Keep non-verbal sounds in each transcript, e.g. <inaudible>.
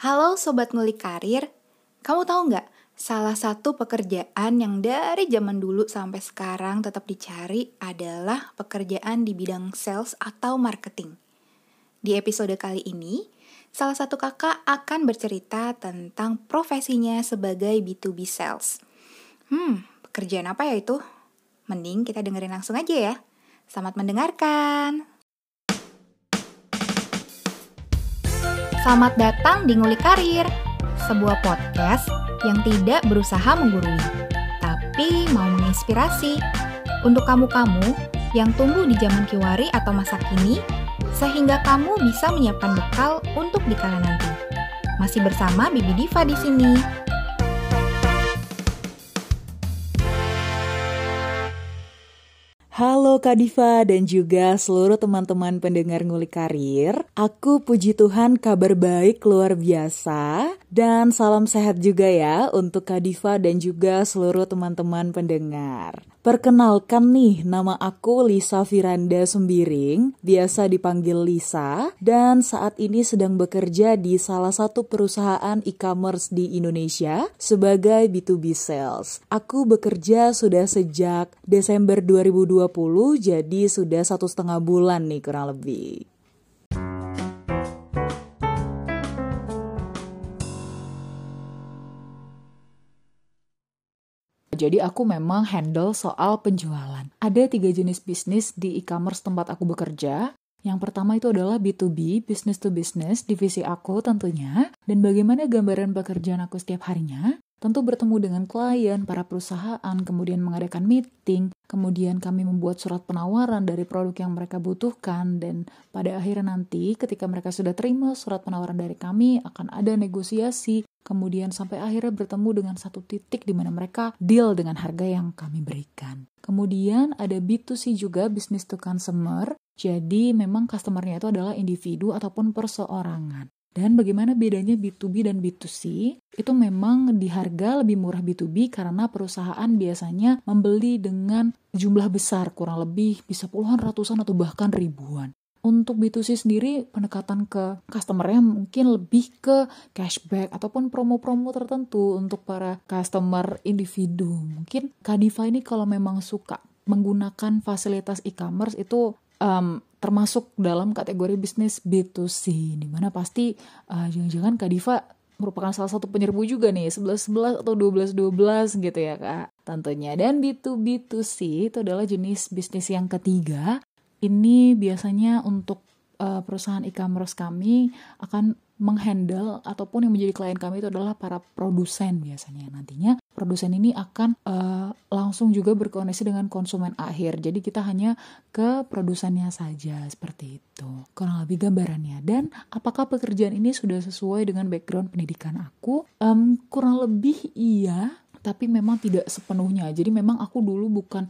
Halo Sobat Ngulik Karir, kamu tahu nggak salah satu pekerjaan yang dari zaman dulu sampai sekarang tetap dicari adalah pekerjaan di bidang sales atau marketing. Di episode kali ini, salah satu kakak akan bercerita tentang profesinya sebagai B2B sales. Hmm, pekerjaan apa ya itu? Mending kita dengerin langsung aja ya. Selamat mendengarkan. Selamat datang di Ngulik Karir, sebuah podcast yang tidak berusaha menggurui, tapi mau menginspirasi untuk kamu-kamu yang tumbuh di zaman kiwari atau masa kini, sehingga kamu bisa menyiapkan bekal untuk di kala nanti. Masih bersama Bibi Diva di sini. Halo Kak dan juga seluruh teman-teman pendengar ngulik karir. Aku puji Tuhan kabar baik luar biasa dan salam sehat juga ya untuk Kak Diva dan juga seluruh teman-teman pendengar. Perkenalkan nih, nama aku Lisa Firanda Sembiring, biasa dipanggil Lisa, dan saat ini sedang bekerja di salah satu perusahaan e-commerce di Indonesia sebagai B2B sales. Aku bekerja sudah sejak Desember 2020, jadi sudah satu setengah bulan nih kurang lebih. Jadi aku memang handle soal penjualan. Ada tiga jenis bisnis di e-commerce tempat aku bekerja. Yang pertama itu adalah B2B, business to business, divisi aku tentunya. Dan bagaimana gambaran pekerjaan aku setiap harinya? Tentu bertemu dengan klien, para perusahaan, kemudian mengadakan meeting, kemudian kami membuat surat penawaran dari produk yang mereka butuhkan, dan pada akhirnya nanti ketika mereka sudah terima surat penawaran dari kami, akan ada negosiasi, kemudian sampai akhirnya bertemu dengan satu titik di mana mereka deal dengan harga yang kami berikan. Kemudian ada B2C juga, business to consumer, jadi memang customernya itu adalah individu ataupun perseorangan. Dan bagaimana bedanya B2B dan B2C? Itu memang di harga lebih murah B2B karena perusahaan biasanya membeli dengan jumlah besar, kurang lebih bisa puluhan, ratusan, atau bahkan ribuan. Untuk B2C sendiri, pendekatan ke customernya mungkin lebih ke cashback ataupun promo-promo tertentu untuk para customer individu. Mungkin Kadiva ini kalau memang suka menggunakan fasilitas e-commerce itu um, termasuk dalam kategori bisnis B2C di mana pasti uh, jangan-jangan Kak merupakan salah satu penyerbu juga nih 11-11 atau 12-12 gitu ya Kak tentunya dan B2B2C itu adalah jenis bisnis yang ketiga ini biasanya untuk uh, perusahaan e-commerce kami akan menghandle ataupun yang menjadi klien kami itu adalah para produsen biasanya. Nantinya produsen ini akan uh, langsung juga berkoneksi dengan konsumen akhir. Jadi kita hanya ke produsennya saja seperti itu. Kurang lebih gambarannya. Dan apakah pekerjaan ini sudah sesuai dengan background pendidikan aku? Um, kurang lebih iya tapi memang tidak sepenuhnya. Jadi memang aku dulu bukan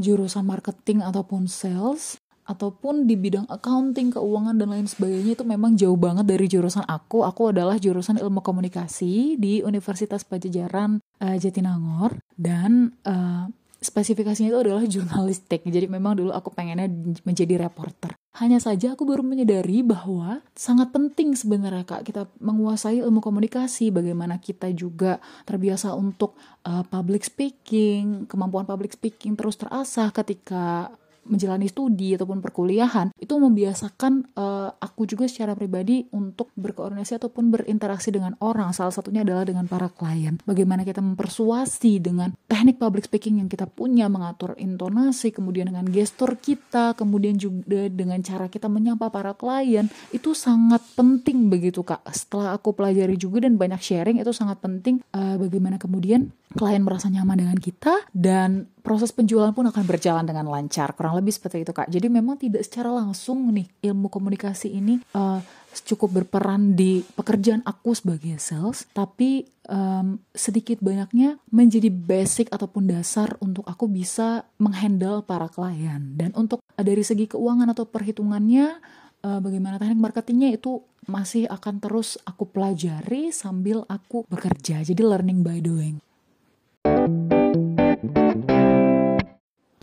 jurusan marketing ataupun sales ataupun di bidang accounting, keuangan dan lain sebagainya itu memang jauh banget dari jurusan aku. Aku adalah jurusan ilmu komunikasi di Universitas Pajajaran uh, Jatinangor dan uh, spesifikasinya itu adalah jurnalistik. Jadi memang dulu aku pengennya menjadi reporter. Hanya saja aku baru menyadari bahwa sangat penting sebenarnya Kak kita menguasai ilmu komunikasi, bagaimana kita juga terbiasa untuk uh, public speaking, kemampuan public speaking terus terasah ketika menjalani studi ataupun perkuliahan itu membiasakan uh, aku juga secara pribadi untuk berkoordinasi ataupun berinteraksi dengan orang. Salah satunya adalah dengan para klien. Bagaimana kita mempersuasi dengan teknik public speaking yang kita punya mengatur intonasi kemudian dengan gestur kita kemudian juga dengan cara kita menyapa para klien itu sangat penting begitu kak. Setelah aku pelajari juga dan banyak sharing itu sangat penting uh, bagaimana kemudian klien merasa nyaman dengan kita dan proses penjualan pun akan berjalan dengan lancar. Kurang lebih seperti itu kak. Jadi memang tidak secara langsung nih ilmu komunikasi ini uh, cukup berperan di pekerjaan aku sebagai sales tapi um, sedikit banyaknya menjadi basic ataupun dasar untuk aku bisa menghandle para klien. Dan untuk uh, dari segi keuangan atau perhitungannya uh, bagaimana teknik marketingnya itu masih akan terus aku pelajari sambil aku bekerja. Jadi learning by doing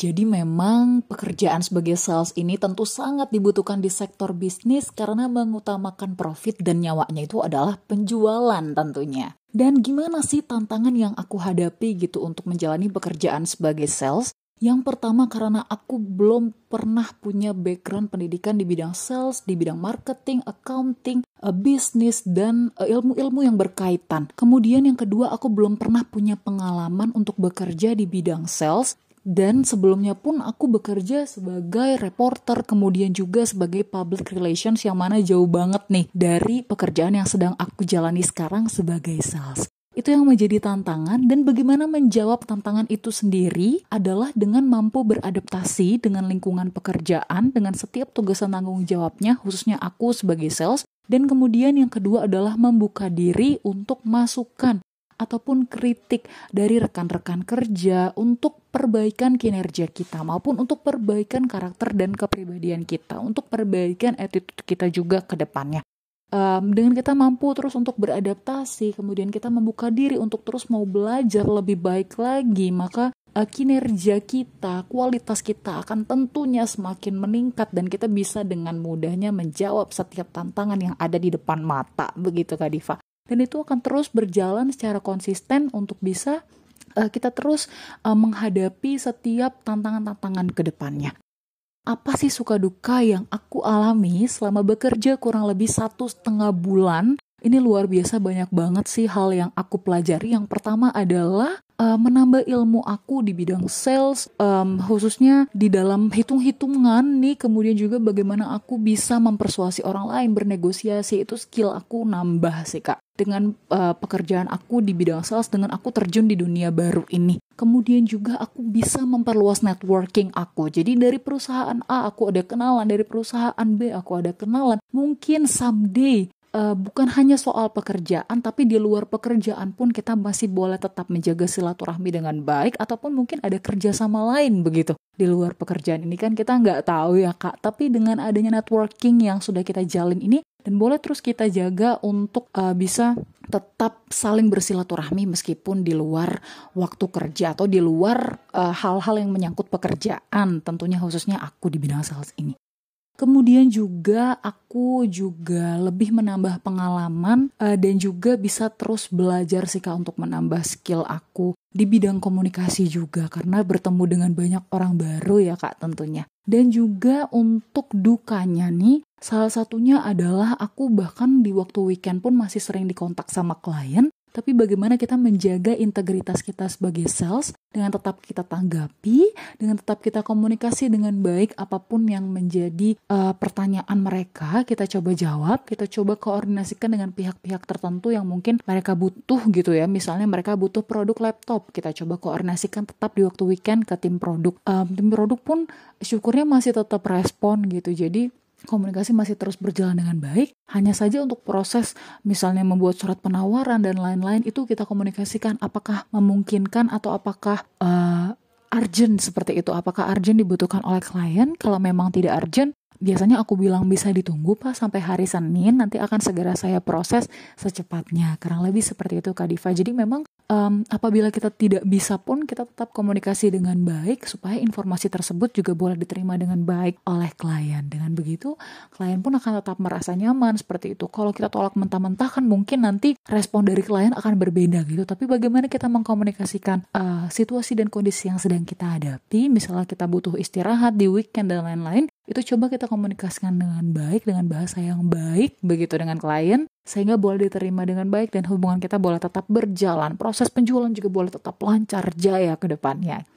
Jadi memang pekerjaan sebagai sales ini tentu sangat dibutuhkan di sektor bisnis karena mengutamakan profit dan nyawanya itu adalah penjualan tentunya. Dan gimana sih tantangan yang aku hadapi gitu untuk menjalani pekerjaan sebagai sales? Yang pertama karena aku belum pernah punya background pendidikan di bidang sales, di bidang marketing, accounting, uh, bisnis, dan uh, ilmu-ilmu yang berkaitan. Kemudian yang kedua aku belum pernah punya pengalaman untuk bekerja di bidang sales dan sebelumnya pun aku bekerja sebagai reporter, kemudian juga sebagai public relations yang mana jauh banget nih dari pekerjaan yang sedang aku jalani sekarang sebagai sales. Itu yang menjadi tantangan dan bagaimana menjawab tantangan itu sendiri adalah dengan mampu beradaptasi dengan lingkungan pekerjaan, dengan setiap tugas dan tanggung jawabnya, khususnya aku sebagai sales. Dan kemudian yang kedua adalah membuka diri untuk masukan ataupun kritik dari rekan-rekan kerja untuk perbaikan kinerja kita maupun untuk perbaikan karakter dan kepribadian kita, untuk perbaikan attitude kita juga ke depannya. Um, dengan kita mampu terus untuk beradaptasi, kemudian kita membuka diri untuk terus mau belajar lebih baik lagi, maka uh, kinerja kita, kualitas kita akan tentunya semakin meningkat dan kita bisa dengan mudahnya menjawab setiap tantangan yang ada di depan mata. Begitu Kak Diva dan itu akan terus berjalan secara konsisten untuk bisa uh, kita terus uh, menghadapi setiap tantangan-tantangan ke depannya. Apa sih suka duka yang aku alami selama bekerja kurang lebih satu setengah bulan? Ini luar biasa banyak banget sih hal yang aku pelajari. Yang pertama adalah uh, menambah ilmu aku di bidang sales, um, khususnya di dalam hitung-hitungan nih, kemudian juga bagaimana aku bisa mempersuasi orang lain bernegosiasi itu skill aku nambah sih kak. Dengan uh, pekerjaan aku di bidang sales, dengan aku terjun di dunia baru ini. Kemudian juga aku bisa memperluas networking aku. Jadi dari perusahaan A aku ada kenalan, dari perusahaan B aku ada kenalan. Mungkin someday uh, bukan hanya soal pekerjaan, tapi di luar pekerjaan pun kita masih boleh tetap menjaga silaturahmi dengan baik, ataupun mungkin ada kerjasama lain begitu. Di luar pekerjaan ini kan kita nggak tahu ya kak, tapi dengan adanya networking yang sudah kita jalin ini, dan boleh terus kita jaga untuk uh, bisa tetap saling bersilaturahmi meskipun di luar waktu kerja atau di luar eh, hal-hal uh, yang menyangkut pekerjaan tentunya khususnya aku di bidang sales ini. Kemudian juga aku juga lebih menambah pengalaman uh, dan juga bisa terus belajar sih kak untuk menambah skill aku di bidang komunikasi juga karena bertemu dengan banyak orang baru ya kak tentunya. Dan juga untuk dukanya nih salah satunya adalah aku bahkan di waktu weekend pun masih sering dikontak sama klien tapi bagaimana kita menjaga integritas kita sebagai sales dengan tetap kita tanggapi, dengan tetap kita komunikasi dengan baik apa pun yang menjadi uh, pertanyaan mereka, kita coba jawab, kita coba koordinasikan dengan pihak-pihak tertentu yang mungkin mereka butuh gitu ya. Misalnya mereka butuh produk laptop, kita coba koordinasikan tetap di waktu weekend ke tim produk. Um, tim produk pun syukurnya masih tetap respon gitu. Jadi komunikasi masih terus berjalan dengan baik. Hanya saja untuk proses misalnya membuat surat penawaran dan lain-lain itu kita komunikasikan apakah memungkinkan atau apakah uh, urgent seperti itu. Apakah urgent dibutuhkan oleh klien? Kalau memang tidak urgent, biasanya aku bilang bisa ditunggu pak sampai hari Senin nanti akan segera saya proses secepatnya. Kurang lebih seperti itu Kak Diva. Jadi memang um, apabila kita tidak bisa pun kita tetap komunikasi dengan baik supaya informasi tersebut juga boleh diterima dengan baik oleh klien. Dengan begitu klien pun akan tetap merasa nyaman seperti itu. Kalau kita tolak mentah-mentah kan mungkin nanti respon dari klien akan berbeda gitu. Tapi bagaimana kita mengkomunikasikan uh, situasi dan kondisi yang sedang kita hadapi? Misalnya kita butuh istirahat di weekend dan lain-lain itu coba kita komunikasikan dengan baik dengan bahasa yang baik begitu dengan klien sehingga boleh diterima dengan baik dan hubungan kita boleh tetap berjalan. Proses penjualan juga boleh tetap lancar jaya ke depannya.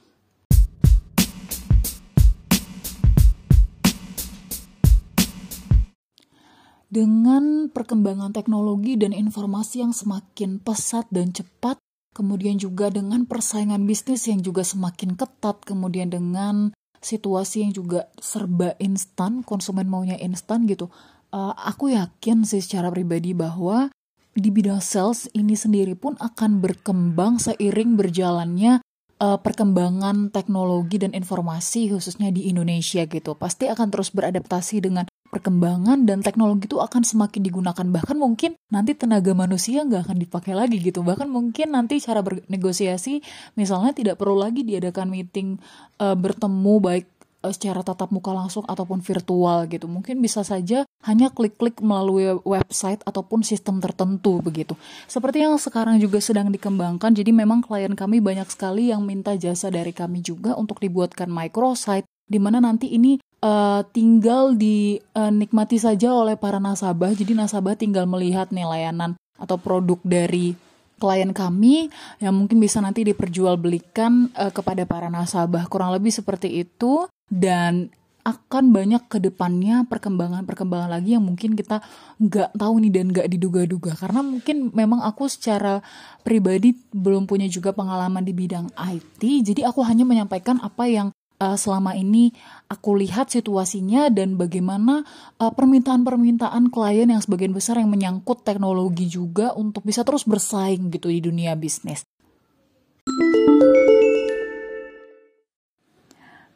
Dengan perkembangan teknologi dan informasi yang semakin pesat dan cepat kemudian juga dengan persaingan bisnis yang juga semakin ketat kemudian dengan situasi yang juga serba instan, konsumen maunya instan gitu. Uh, aku yakin sih secara pribadi bahwa di bidang sales ini sendiri pun akan berkembang seiring berjalannya uh, perkembangan teknologi dan informasi khususnya di Indonesia gitu. Pasti akan terus beradaptasi dengan perkembangan dan teknologi itu akan semakin digunakan. Bahkan mungkin nanti tenaga manusia nggak akan dipakai lagi gitu. Bahkan mungkin nanti cara bernegosiasi misalnya tidak perlu lagi diadakan meeting uh, bertemu baik uh, secara tatap muka langsung ataupun virtual gitu. Mungkin bisa saja hanya klik-klik melalui website ataupun sistem tertentu begitu. Seperti yang sekarang juga sedang dikembangkan jadi memang klien kami banyak sekali yang minta jasa dari kami juga untuk dibuatkan microsite di mana nanti ini uh, tinggal dinikmati uh, saja oleh para nasabah. Jadi nasabah tinggal melihat nih layanan atau produk dari klien kami yang mungkin bisa nanti diperjualbelikan uh, kepada para nasabah. Kurang lebih seperti itu dan akan banyak ke depannya perkembangan-perkembangan lagi yang mungkin kita nggak tahu nih dan nggak diduga-duga karena mungkin memang aku secara pribadi belum punya juga pengalaman di bidang IT jadi aku hanya menyampaikan apa yang uh, selama ini aku lihat situasinya dan bagaimana uh, permintaan-permintaan klien yang sebagian besar yang menyangkut teknologi juga untuk bisa terus bersaing gitu di dunia bisnis.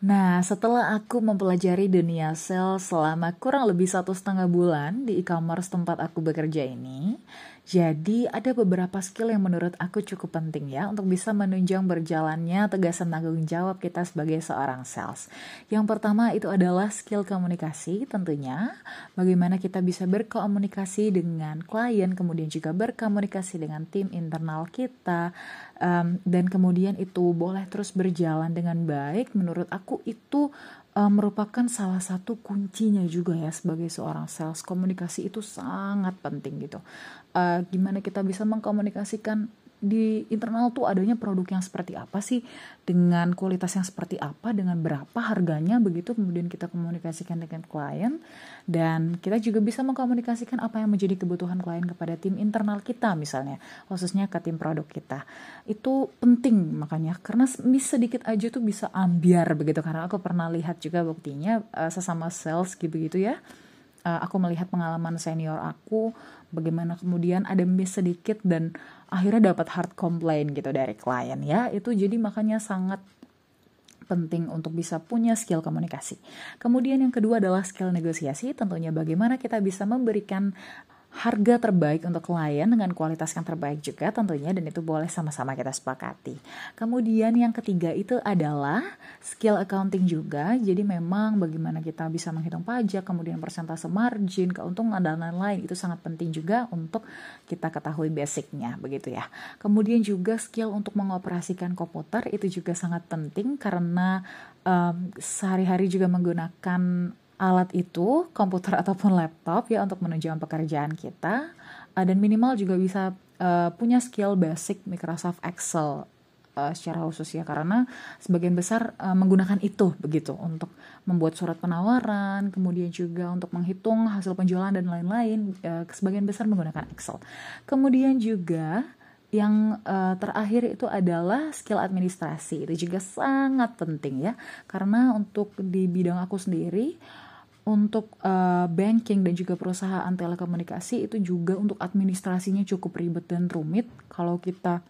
Nah, setelah aku mempelajari dunia sales selama kurang lebih satu setengah bulan di e-commerce tempat aku bekerja ini, jadi ada beberapa skill yang menurut aku cukup penting ya untuk bisa menunjang berjalannya tegasan tanggung jawab kita sebagai seorang sales. Yang pertama itu adalah skill komunikasi tentunya. Bagaimana kita bisa berkomunikasi dengan klien, kemudian juga berkomunikasi dengan tim internal kita, um, dan kemudian itu boleh terus berjalan dengan baik. Menurut aku itu uh, merupakan salah satu kuncinya juga ya sebagai seorang sales. Komunikasi itu sangat penting gitu. Uh, gimana kita bisa mengkomunikasikan di internal tuh adanya produk yang seperti apa sih? Dengan kualitas yang seperti apa? Dengan berapa harganya? Begitu kemudian kita komunikasikan dengan klien. Dan kita juga bisa mengkomunikasikan apa yang menjadi kebutuhan klien kepada tim internal kita misalnya. Khususnya ke tim produk kita. Itu penting makanya. Karena sedikit aja tuh bisa ambiar begitu. Karena aku pernah lihat juga buktinya uh, sesama sales gitu gitu ya. Uh, aku melihat pengalaman senior aku bagaimana kemudian ada miss sedikit dan akhirnya dapat hard complaint gitu dari klien ya itu jadi makanya sangat penting untuk bisa punya skill komunikasi. Kemudian yang kedua adalah skill negosiasi, tentunya bagaimana kita bisa memberikan harga terbaik untuk klien dengan kualitas yang terbaik juga tentunya dan itu boleh sama-sama kita sepakati. Kemudian yang ketiga itu adalah skill accounting juga. Jadi memang bagaimana kita bisa menghitung pajak, kemudian persentase margin, keuntungan dan lain-lain itu sangat penting juga untuk kita ketahui basicnya begitu ya. Kemudian juga skill untuk mengoperasikan komputer itu juga sangat penting karena um, sehari-hari juga menggunakan alat itu, komputer ataupun laptop ya untuk menunjang pekerjaan kita uh, dan minimal juga bisa uh, punya skill basic Microsoft Excel uh, secara khusus ya karena sebagian besar uh, menggunakan itu begitu untuk membuat surat penawaran, kemudian juga untuk menghitung hasil penjualan dan lain-lain uh, sebagian besar menggunakan Excel. Kemudian juga yang uh, terakhir itu adalah skill administrasi itu juga sangat penting ya karena untuk di bidang aku sendiri untuk uh, banking dan juga perusahaan telekomunikasi itu juga untuk administrasinya cukup ribet dan rumit kalau kita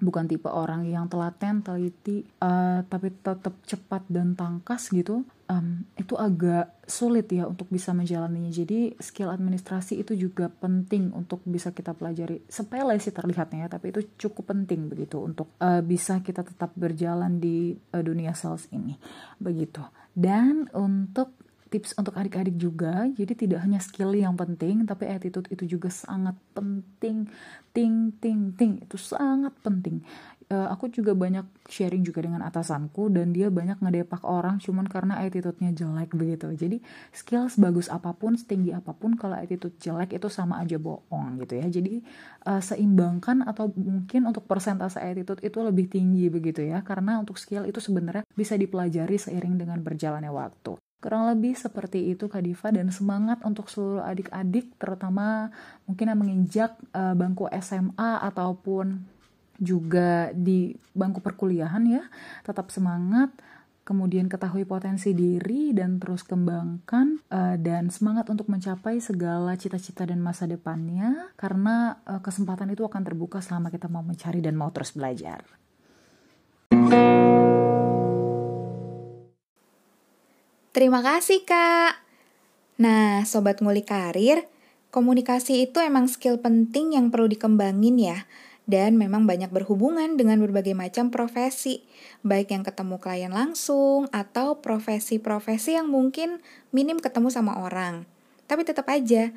bukan tipe orang yang telaten, teliti, uh, tapi tetap cepat dan tangkas gitu, um, itu agak sulit ya untuk bisa menjalaninya. Jadi skill administrasi itu juga penting untuk bisa kita pelajari. Sepele sih terlihatnya ya, tapi itu cukup penting begitu untuk uh, bisa kita tetap berjalan di uh, dunia sales ini, begitu. Dan untuk tips untuk adik-adik juga. Jadi tidak hanya skill yang penting tapi attitude itu juga sangat penting. Ting ting ting. Itu sangat penting. Uh, aku juga banyak sharing juga dengan atasanku dan dia banyak ngedepak orang cuman karena attitude-nya jelek begitu. Jadi skill sebagus apa pun setinggi apa pun kalau attitude jelek itu sama aja bohong gitu ya. Jadi uh, seimbangkan atau mungkin untuk persentase attitude itu lebih tinggi begitu ya. Karena untuk skill itu sebenarnya bisa dipelajari seiring dengan berjalannya waktu Kurang lebih seperti itu Kak Diva dan semangat untuk seluruh adik-adik terutama mungkin yang menginjak uh, bangku SMA ataupun juga di bangku perkuliahan ya. Tetap semangat, kemudian ketahui potensi diri dan terus kembangkan uh, dan semangat untuk mencapai segala cita-cita dan masa depannya karena uh, kesempatan itu akan terbuka selama kita mau mencari dan mau terus belajar. Terima kasih, Kak. Nah, sobat ngulik karir, komunikasi itu emang skill penting yang perlu dikembangin ya. Dan memang banyak berhubungan dengan berbagai macam profesi, baik yang ketemu klien langsung atau profesi-profesi yang mungkin minim ketemu sama orang. Tapi tetap aja,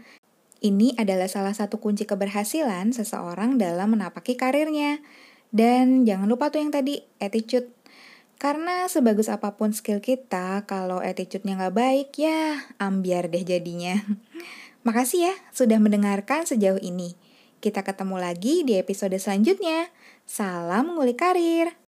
ini adalah salah satu kunci keberhasilan seseorang dalam menapaki karirnya. Dan jangan lupa tuh yang tadi, attitude. Karena sebagus apa pun skill kita, kalau attitude-nya nggak baik, ya ambiar deh jadinya. <laughs> Makasih ya sudah mendengarkan sejauh ini. Kita ketemu lagi di episode selanjutnya. Salam ngulik karir.